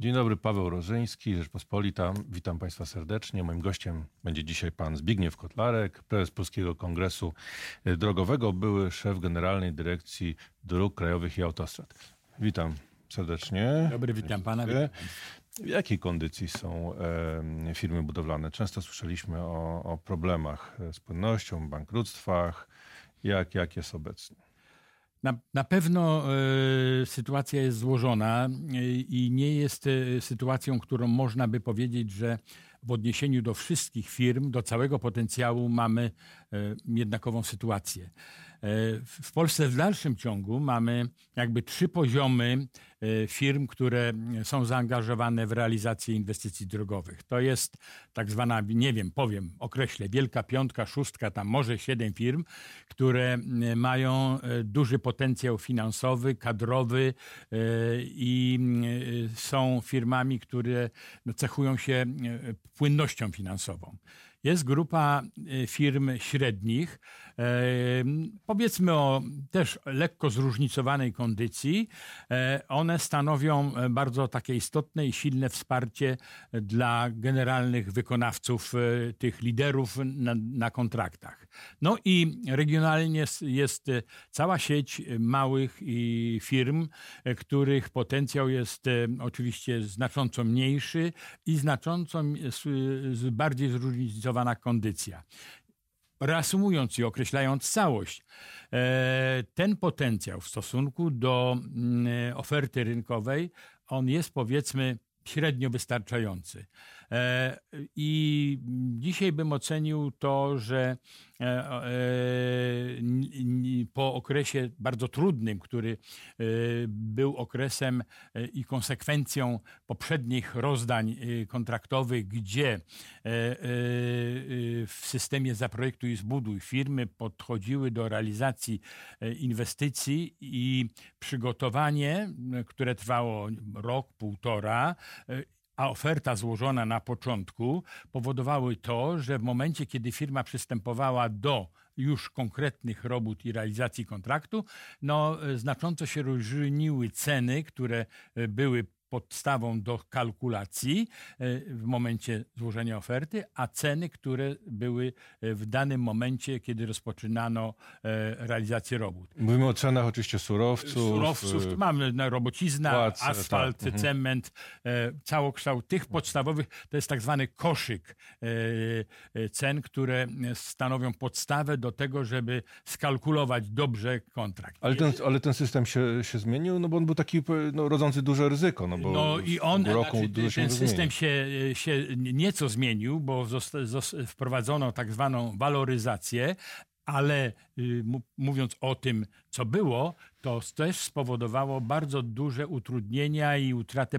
Dzień dobry, Paweł Rożyński, Rzeczpospolita. Witam Państwa serdecznie. Moim gościem będzie dzisiaj pan Zbigniew Kotlarek, prezes Polskiego Kongresu Drogowego, były szef Generalnej Dyrekcji Dróg Krajowych i Autostrad. Witam serdecznie. Dobry, witam pana. Witam. W jakiej kondycji są e, firmy budowlane? Często słyszeliśmy o, o problemach z płynnością, bankructwach. Jak, jak jest obecnie? Na, na pewno y, sytuacja jest złożona y, i nie jest y, sytuacją, którą można by powiedzieć, że w odniesieniu do wszystkich firm, do całego potencjału mamy jednakową sytuację. W Polsce w dalszym ciągu mamy jakby trzy poziomy firm, które są zaangażowane w realizację inwestycji drogowych. To jest tak zwana, nie wiem, powiem, określę, wielka piątka, szóstka, tam może siedem firm, które mają duży potencjał finansowy, kadrowy e, i e, są firmami, które no, cechują się e, płynnością finansową. Jest grupa e, firm średnich, e, powiedzmy o też lekko zróżnicowanej kondycji. E, one stanowią bardzo takie istotne i silne wsparcie dla generalnych wykonawców, tych liderów na, na kontraktach. No i regionalnie jest cała sieć małych firm, których potencjał jest oczywiście znacząco mniejszy i znacząco bardziej zróżnicowana kondycja. Reasumując i określając całość, e, ten potencjał w stosunku do mm, oferty rynkowej, on jest powiedzmy średnio wystarczający. E, I dzisiaj bym ocenił to, że e, e, po okresie bardzo trudnym, który był okresem i konsekwencją poprzednich rozdań kontraktowych, gdzie w systemie zaprojektuj i zbuduj. Firmy podchodziły do realizacji inwestycji i przygotowanie, które trwało rok, półtora, a oferta złożona na początku powodowały to, że w momencie, kiedy firma przystępowała do już konkretnych robót i realizacji kontraktu, no, znacząco się różniły ceny, które były podstawą do kalkulacji e, w momencie złożenia oferty, a ceny, które były e, w danym momencie, kiedy rozpoczynano e, realizację robót. Mówimy o cenach oczywiście surowców. Surowców, mamy na robocizna, płace, asfalt, tak. Mhm. cement, całokształt tych podstawowych, to jest tak zwany koszyk cen, które stanowią podstawę do tego, żeby skalkulować dobrze kontrakt. Ale ten, ale ten system się, się zmienił, no bo on był taki no, rodzący duże ryzyko. No bo no i on, znaczy, ten system się, się nieco zmienił, bo wprowadzono tak zwaną waloryzację, ale y, mówiąc o tym, co było, to też spowodowało bardzo duże utrudnienia i utratę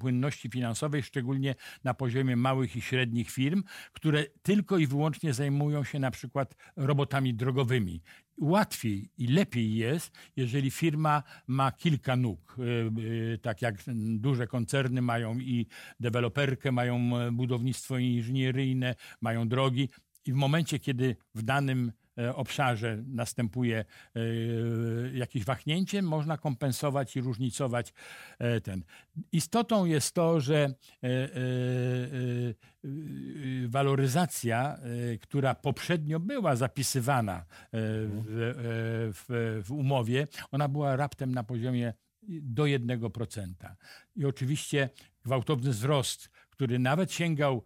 płynności finansowej, szczególnie na poziomie małych i średnich firm, które tylko i wyłącznie zajmują się na przykład robotami drogowymi. Łatwiej i lepiej jest, jeżeli firma ma kilka nóg, y, y, tak jak duże koncerny mają i deweloperkę, mają budownictwo inżynieryjne, mają drogi. I w momencie, kiedy w danym E, obszarze następuje e, jakieś wahnięcie, można kompensować i różnicować e, ten. Istotą jest to, że waloryzacja, która poprzednio była zapisywana w, w, w umowie, ona była raptem na poziomie do 1%. I oczywiście gwałtowny wzrost który nawet sięgał e,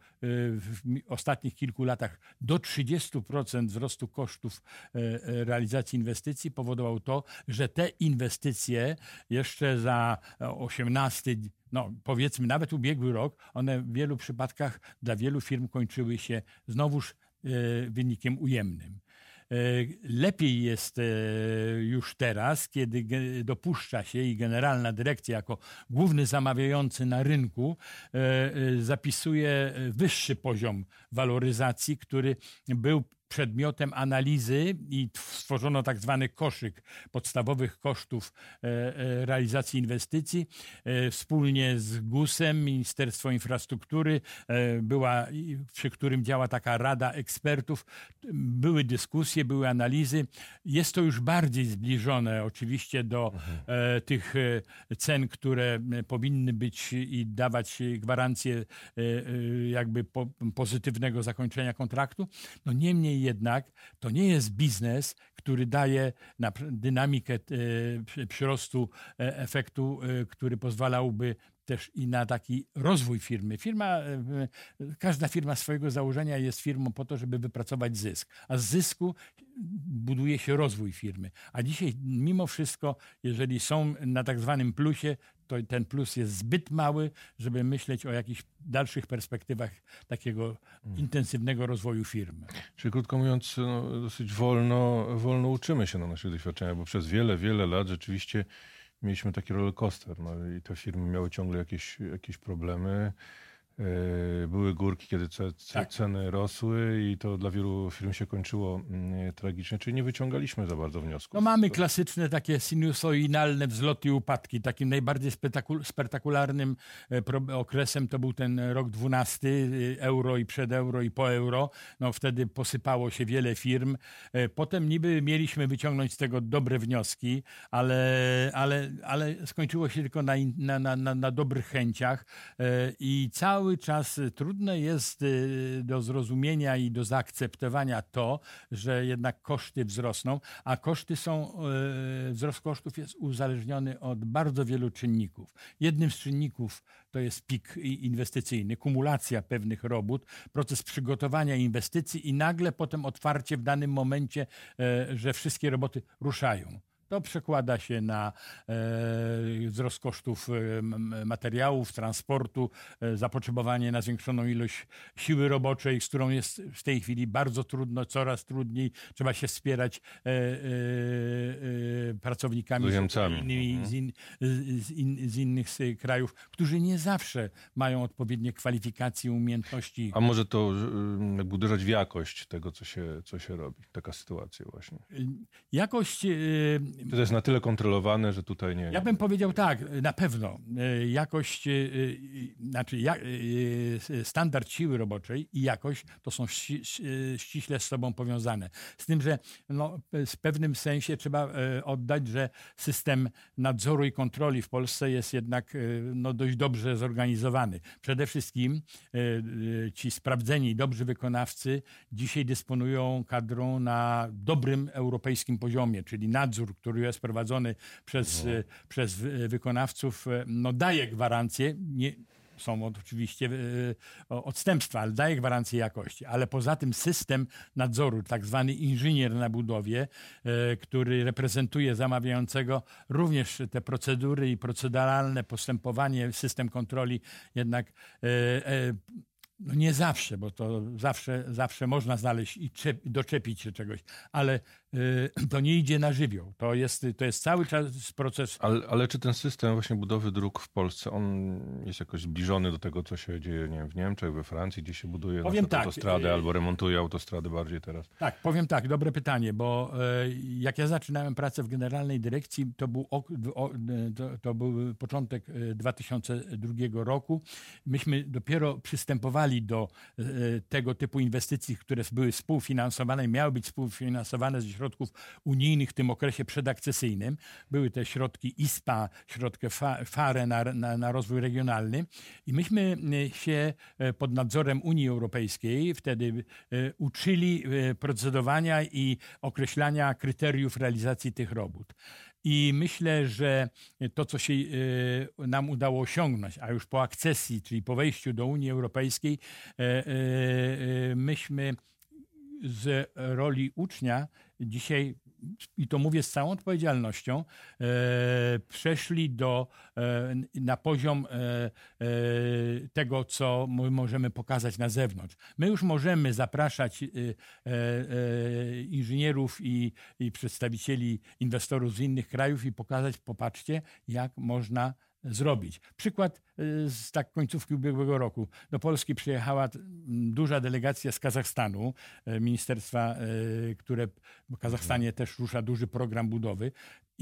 w ostatnich kilku latach do 30% wzrostu kosztów e, e, realizacji inwestycji, powodował to, że te inwestycje jeszcze za 18 no powiedzmy nawet ubiegły rok, one w wielu przypadkach dla wielu firm kończyły się znowuż wynikiem ujemnym. E, lepiej jest e, już teraz, kiedy dopuszcza się i generalna dyrekcja jako główny zamawiający na rynku e, zapisuje wyższy poziom waloryzacji, który był przedmiotem analizy i stworzono tak zwany koszyk podstawowych kosztów realizacji inwestycji. Wspólnie z GUS-em, Ministerstwo Infrastruktury, była, przy którym działa taka rada ekspertów. Były dyskusje, były analizy. Jest to już bardziej zbliżone oczywiście do tych cen, które powinny być i dawać gwarancję jakby pozytywnego zakończenia kontraktu. No niemniej jednak to nie jest biznes, który daje na dynamikę e, przyrostu e, efektu, e, który pozwalałby też i na taki rozwój firmy. Firma, każda firma swojego założenia jest firmą po to, żeby wypracować zysk, a z zysku buduje się rozwój firmy. A dzisiaj mimo wszystko, jeżeli są na tak zwanym plusie, to ten plus jest zbyt mały, żeby myśleć o jakichś dalszych perspektywach takiego hmm. intensywnego rozwoju firmy. Czyli krótko mówiąc, no, dosyć wolno, wolno uczymy się na naszych doświadczeniach, bo przez wiele, wiele lat rzeczywiście mieliśmy taki rollercoaster no, i te firmy miały ciągle jakieś, jakieś problemy. E, były górki, kiedy tak. ceny rosły i to dla wielu firm się kończyło mm, tragicznie, czyli nie wyciągaliśmy za bardzo wniosków. No mamy klasyczne takie sinusoidalne wzloty i upadki. Takim najbardziej spektakularnym e, okresem to był ten rok 12, e, euro i przed euro i po euro. No wtedy posypało się wiele firm. Potem niby mieliśmy wyciągnąć z tego dobre wnioski, ale, ale, ale skończyło się tylko na, na, na, na dobrych chęciach i cały cały czas trudne jest y, do zrozumienia i do zaakceptowania to, że jednak koszty wzrosną, a koszty są, y, wzrost kosztów jest uzależniony od bardzo wielu czynników. Jednym z czynników to jest pik inwestycyjny, kumulacja pewnych robót, proces przygotowania inwestycji i nagle potem otwarcie w danym momencie, y, że wszystkie roboty ruszają. To przekłada się na e, wzrost kosztów e, materiałów, transportu, e, zapotrzebowanie na zwiększoną ilość siły roboczej, z którą jest w tej chwili bardzo trudno, coraz trudniej. Trzeba się wspierać pracownikami z, innymi, mhm. z, in, z, in, z innych krajów, którzy nie zawsze mają odpowiednie kwalifikacje, umiejętności. A może to jakby uderzać w jakość tego, co się, co się robi? Taka sytuacja właśnie. Jakość to jest na tyle kontrolowane, że tutaj nie. Ja bym powiedział tak, na pewno. E, jakość, e, e, znaczy standard siły roboczej i jakość to są ściśle z sobą powiązane. Z tym, że no, w pewnym sensie trzeba oddać, że system nadzoru i kontroli w Polsce jest jednak no, dość dobrze zorganizowany. Przede wszystkim ci sprawdzeni, dobrzy wykonawcy dzisiaj dysponują kadrą na dobrym europejskim poziomie, czyli nadzór, który który jest prowadzony przez, no. E, przez wykonawców, e, no daje gwarancję, nie, są oczywiście e, odstępstwa, ale daje gwarancję jakości. Ale poza tym system nadzoru, tak zwany inżynier na budowie, który reprezentuje zamawiającego, również te procedury i proceduralne postępowanie, system kontroli jednak no nie zawsze, bo to zawsze, zawsze można znaleźć i doczepić się czegoś, ale to nie idzie na żywioł. To jest, to jest cały czas proces. Ale, ale, czy ten system właśnie budowy dróg w Polsce, on jest jakoś zbliżony do tego, co się dzieje nie wiem, w Niemczech, we Francji, gdzie się buduje powiem tak, autostrady y, albo remontuje autostrady bardziej teraz? Tak, powiem tak, dobre pytanie, bo y, jak ja zaczynałem pracę w generalnej dyrekcji, to był, to, to był początek 2002 roku. Myśmy dopiero przystępowali do tego typu inwestycji, które były współfinansowane, miały być współfinansowane ze środków unijnych w tym okresie przedakcesyjnym. Były te środki ISPA, środki FARE na, na, na rozwój regionalny i myśmy e, się e, pod nadzorem Unii Europejskiej wtedy uczyli procedowania i określania kryteriów realizacji tych robót. I myślę, że to, co się e, nam udało osiągnąć, a już po akcesji, czyli po wejściu do Unii Europejskiej, e, e, myśmy z roli ucznia dzisiaj i to mówię z całą odpowiedzialnością, e, przeszli do, e, na poziom e, e tego, co możemy pokazać na zewnątrz. My już możemy zapraszać e, e, inżynierów i, i przedstawicieli inwestorów z innych krajów i pokazać, popatrzcie, jak można zrobić. Przykład z tak końcówki ubiegłego roku. Do Polski przyjechała duża delegacja z Kazachstanu, ministerstwa, które w Kazachstanie też rusza duży program budowy.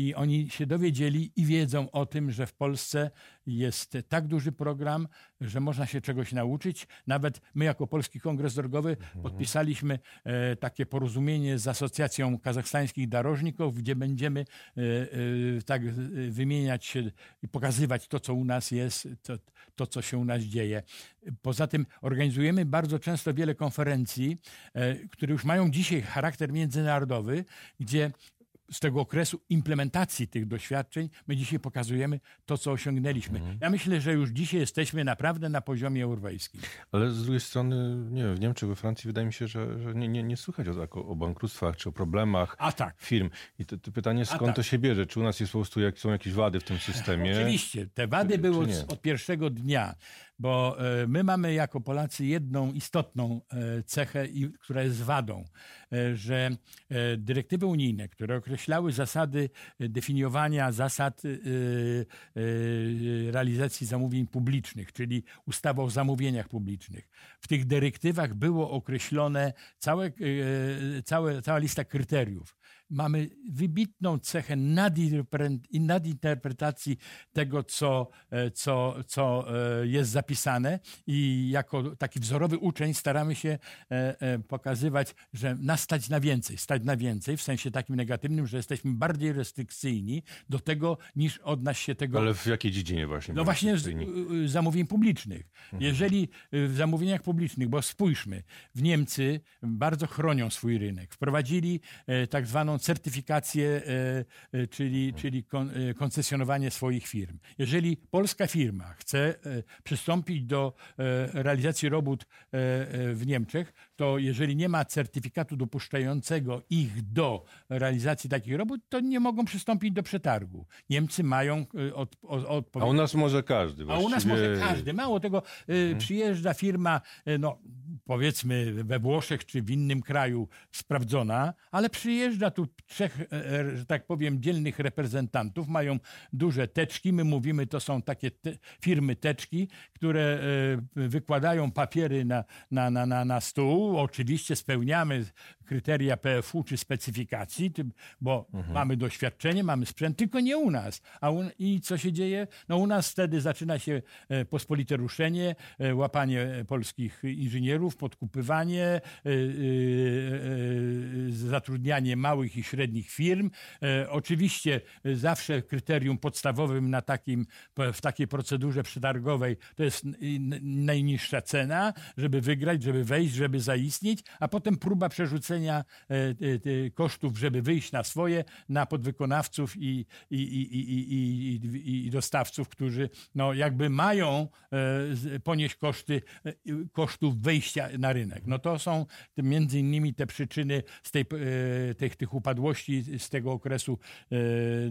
I oni się dowiedzieli i wiedzą o tym, że w Polsce jest tak duży program, że można się czegoś nauczyć. Nawet my, jako Polski Kongres Drogowy, mhm. podpisaliśmy e, takie porozumienie z Asocjacją Kazachstańskich Darożników, gdzie będziemy e, e, tak wymieniać się i pokazywać to, co u nas jest, to, to, co się u nas dzieje. Poza tym organizujemy bardzo często wiele konferencji, które już mają dzisiaj charakter międzynarodowy, gdzie z tego okresu implementacji tych doświadczeń my dzisiaj pokazujemy to, co osiągnęliśmy. Mhm. Ja myślę, że już dzisiaj jesteśmy naprawdę na poziomie europejskim. Ale z drugiej strony, nie wiem, w Niemczech, we Francji wydaje mi się, że, że nie, nie, nie słychać o, o bankructwach czy o problemach A tak. firm. I to, to pytanie, skąd tak. to się bierze? Czy u nas jest po prostu, jak, są jakieś wady w tym systemie? Oczywiście. Te wady były czy od pierwszego dnia bo e, my mamy jako Polacy jedną istotną e, cechę, która jest wadą, e, że dyrektywy unijne, które określały zasady definiowania zasad realizacji zamówień publicznych, czyli ustawa o zamówieniach publicznych, w tych dyrektywach było określone całe, całe, cała lista kryteriów mamy wybitną cechę nadinterpretacji tego, co, e, co, co e, jest zapisane i jako taki wzorowy uczeń staramy się e, pokazywać, że nas stać na więcej, stać na więcej w sensie takim negatywnym, że jesteśmy bardziej restrykcyjni do tego, niż od nas się tego... Ale w jakiej dziedzinie właśnie? No właśnie z, zamówień publicznych. Mhm. Jeżeli w zamówieniach publicznych, bo spójrzmy, w Niemcy bardzo chronią swój rynek. Wprowadzili tak zwaną certyfikację, e, e, czyli, czyli e, koncesjonowanie swoich firm. Jeżeli polska firma chce przystąpić do realizacji robót w Niemczech, to jeżeli nie ma certyfikatu dopuszczającego ich do realizacji takich robót, to nie mogą przystąpić do przetargu. Niemcy mają od, od, A u nas może każdy. Właściwie... A u nas może każdy. Mało tego, hmm. przyjeżdża firma, no powiedzmy we Włoszech czy w innym kraju sprawdzona, ale przyjeżdża tu trzech, e, e, że tak powiem, dzielnych reprezentantów, mają duże teczki, my mówimy, to są takie te, firmy teczki, które e, wykładają papiery na, na, na, na, na stół. Oczywiście spełniamy kryteria PFU czy specyfikacji, bo mhm. mamy doświadczenie, mamy sprzęt, tylko nie u nas. A u, I co się dzieje? No u nas wtedy zaczyna się pospolite ruszenie, łapanie polskich inżynierów, podkupywanie, zatrudnianie małych i średnich firm. E, oczywiście e, zawsze kryterium podstawowym na takim, w takiej procedurze przetargowej to jest najniższa cena, żeby wygrać, żeby wejść, żeby zaistnieć, a potem próba przerzucenia e, kosztów, żeby wyjść na swoje, na podwykonawców i, i, i, i, i dostawców, którzy no, jakby mają ponieść koszty kosztów wejścia na rynek. No to są między innymi te przyczyny z tej, tych, tych upadłości z tego okresu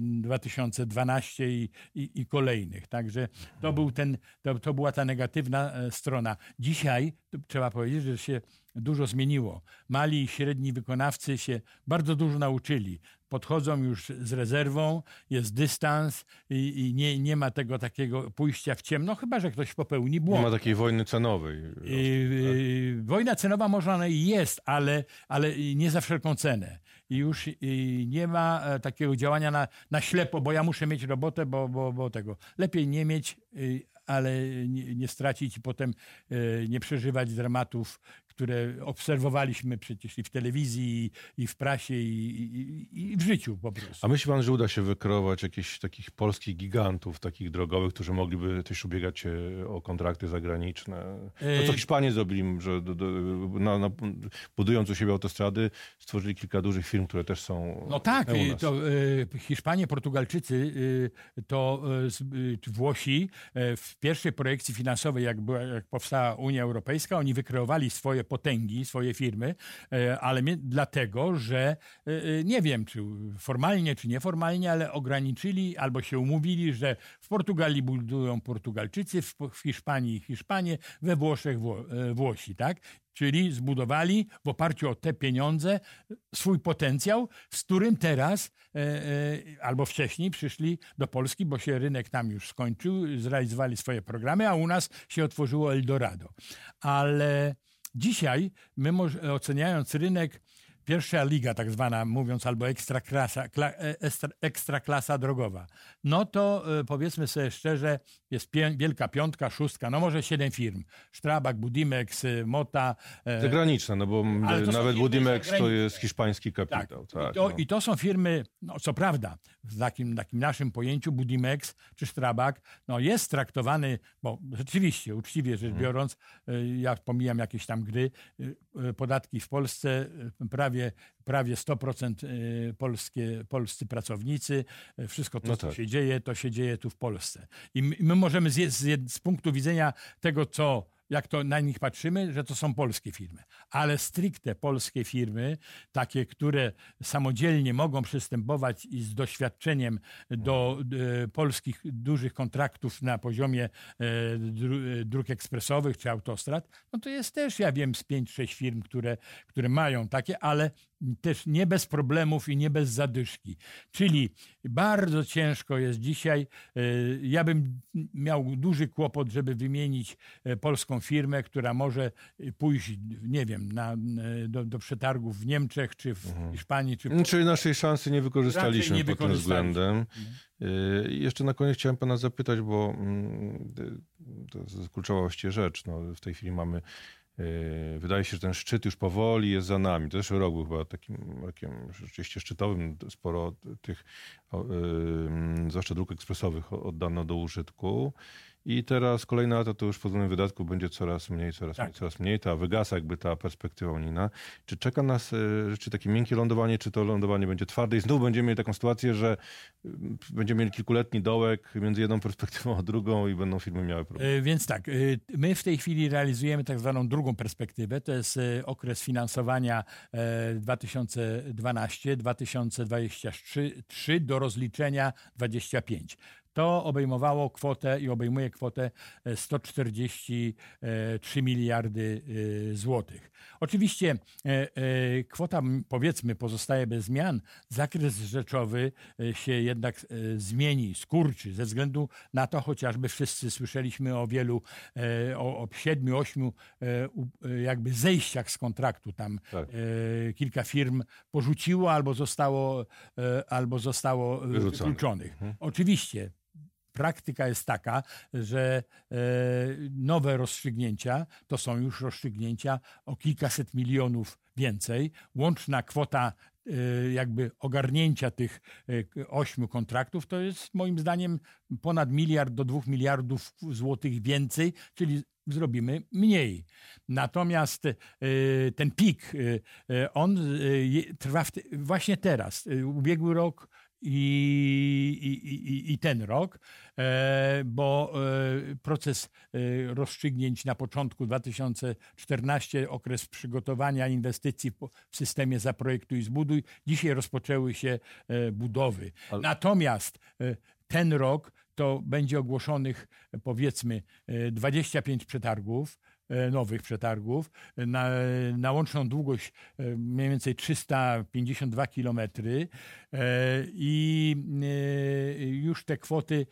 2012 e, i, i, i kolejnych. Także to, był ten, to, to była ta negatywna e, strona. Dzisiaj trzeba powiedzieć, że się dużo zmieniło. Mali i średni wykonawcy się bardzo dużo nauczyli. Podchodzą już z rezerwą, jest dystans i, i nie, nie ma tego takiego pójścia w ciemno, chyba że ktoś popełni błąd. Nie ma takiej wojny cenowej. I, tak? Wojna cenowa może ona jest, ale, ale nie za wszelką cenę. I już nie ma e, takiego działania na, na ślepo, bo ja muszę mieć robotę, bo, bo, bo tego. Lepiej nie mieć, ale nie, nie stracić i potem e, nie przeżywać dramatów, które obserwowaliśmy przecież i w telewizji, i w prasie, i, i, i, w życiu po prostu. A myśli pan, że uda się wykreować jakichś takich polskich gigantów, takich drogowych, którzy mogliby też ubiegać się o kontrakty zagraniczne? To, co e, Hiszpanie zrobili, że do, do, na, na, budując u siebie autostrady, stworzyli kilka dużych firm, które też są No tak, to y, Hiszpanie, Portugalczycy, to Włosi w pierwszej projekcji finansowej, jak, była, jak powstała Unia Europejska, oni wykreowali swoje potęgi, swoje firmy, e, ale dlatego, że e, e, nie wiem, czy formalnie, czy nieformalnie, ale ograniczyli albo się umówili, że w Portugalii budują Portugalczycy, w Hiszpanii Hiszpanie, we Włoszech Wło Włosi, tak? Czyli zbudowali w oparciu o te pieniądze swój potencjał, z którym teraz albo wcześniej przyszli do Polski, bo się rynek tam już skończył, zrealizowali swoje programy, a u nas się otworzyło Eldorado. Ale dzisiaj my oceniając rynek pierwsza liga tak zwana, mówiąc, albo ekstraklasa, kla, e, ekstra, ekstraklasa drogowa, no to e, powiedzmy sobie szczerze, jest pię, wielka piątka, szóstka, no może siedem firm. Strabag, Budimex, e, Mota. Zagraniczne, no bo nawet Budimex to jest hiszpański kapitał. Tak. tak I, to, no. I to są firmy, no co prawda, w takim, takim naszym pojęciu Budimex czy Strabag, no jest traktowany, bo rzeczywiście, uczciwie rzecz hmm. biorąc, ja pomijam jakieś tam gry, podatki w Polsce prawie prawie, prawie 100% y, polskie, polscy pracownicy. Wszystko to, no tak. co się dzieje, to się dzieje tu w Polsce. I my możemy z, z, z punktu widzenia tego, co jak to na nich patrzymy, że to są polskie firmy. Ale stricte polskie firmy, takie, które samodzielnie mogą przystępować i z doświadczeniem do e, polskich dużych kontraktów na poziomie e, dróg ekspresowych czy autostrad, no to jest też, ja wiem, z 5-6 firm, które, które mają takie, ale też nie bez problemów i nie bez zadyszki. Czyli bardzo ciężko jest dzisiaj. E, ja bym miał duży kłopot, żeby wymienić e, firmę, która może pójść, nie wiem, na, e, do, do przetargów w Niemczech, czy w mhm. Hiszpanii, czy w... Czyli naszej szansy nie wykorzystaliśmy nie pod tym względem. Mhm. Jeszcze na koniec chciałem pana zapytać, bo mm, to jest kluczowa właściwie rzecz. No, w tej chwili mamy wydaje się, że ten szczyt już powoli jest za nami. To też rok był chyba takim rokiem rzeczywiście szczytowym. Sporo tych, yy, zwłaszcza dróg ekspresowych, oddano do użytku. I teraz kolejny lata to już pod względem wydatków będzie coraz mniej, coraz tak. mniej, coraz mniej. Ta wygasa jakby ta perspektywa unijna. Czy czeka nas e, czy takie miękkie lądowanie, czy to lądowanie będzie twarde i znów będziemy mieli taką sytuację, że mm, będziemy mieli kilkuletni dołek między jedną perspektywą a drugą i będą firmy miały problem. E, więc tak, e, my w tej chwili realizujemy tak zwaną drugą perspektywę. To jest okres finansowania 2012-2023 do rozliczenia 25. To obejmowało kwotę i obejmuje kwotę 143 e, miliardy e, złotych. Oczywiście e, kwota powiedzmy pozostaje bez zmian. Zakres rzeczowy się jednak zmieni, skurczy ze względu na to chociażby wszyscy słyszeliśmy o wielu, o, o siedmiu, ośmiu jakby zejściach z kontraktu. Tam tak. kilka firm porzuciło albo zostało, albo zostało wykluczonych. Mhm. Oczywiście praktyka jest taka, że e, nowe rozstrzygnięcia to są już rozstrzygnięcia o kilkaset milionów więcej. Łączna kwota e, jakby ogarnięcia tych e, ośmiu kontraktów to jest moim zdaniem ponad miliard do dwóch miliardów złotych więcej, czyli zrobimy mniej. Natomiast ten pik, on trwa właśnie teraz. Ubiegły rok i, i, i, ten rok, e, bo e, proces e, rozstrzygnięć na początku 2014, okres przygotowania inwestycji w systemie Zaprojektuj i Zbuduj, dzisiaj rozpoczęły się budowy. Natomiast ten rok to będzie ogłoszonych powiedzmy 25 przetargów, nowych przetargów na, na łączną długość e, mniej więcej 352 km e, i już te kwoty,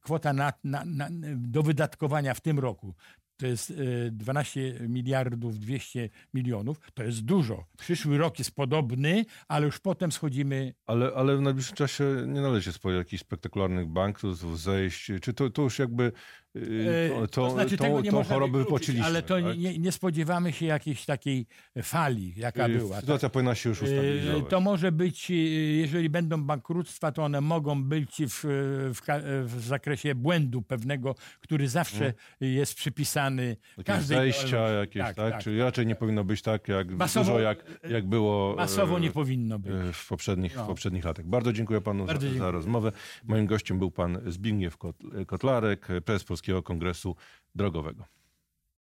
kwota na, na, na, do wydatkowania w tym roku to jest 12 miliardów 200 milionów, to jest dużo. Przyszły rok jest podobny, ale już potem schodzimy... Ale, ale w najbliższym czasie nie należy się spodziewać jakichś spektakularnych banków, zejść. Czy to, to już jakby Yy, to, to, znaczy, to, nie tą chorobę wypłaciliśmy. Ale to tak? nie, nie, spodziewamy się jakiejś takiej fali, jaka yy, była. Sytuacja tak? powinna się już yy, ustabilizować. To może być, jeżeli będą bankructwa, to one mogą być w, w, w zakresie błędu pewnego, który zawsze hmm. jest przypisany jakieś zejścia jakieś, tak, tak? tak? Czyli raczej nie powinno być tak jak masowo, dużo, jak, jak było... Masowo nie powinno być. W poprzednich, no. w poprzednich latach. Bardzo dziękuję panu za, za, rozmowę. Moim gościem był pan Zbigniew Kotlarek, prezes Polskiego Kongresu Drogowego.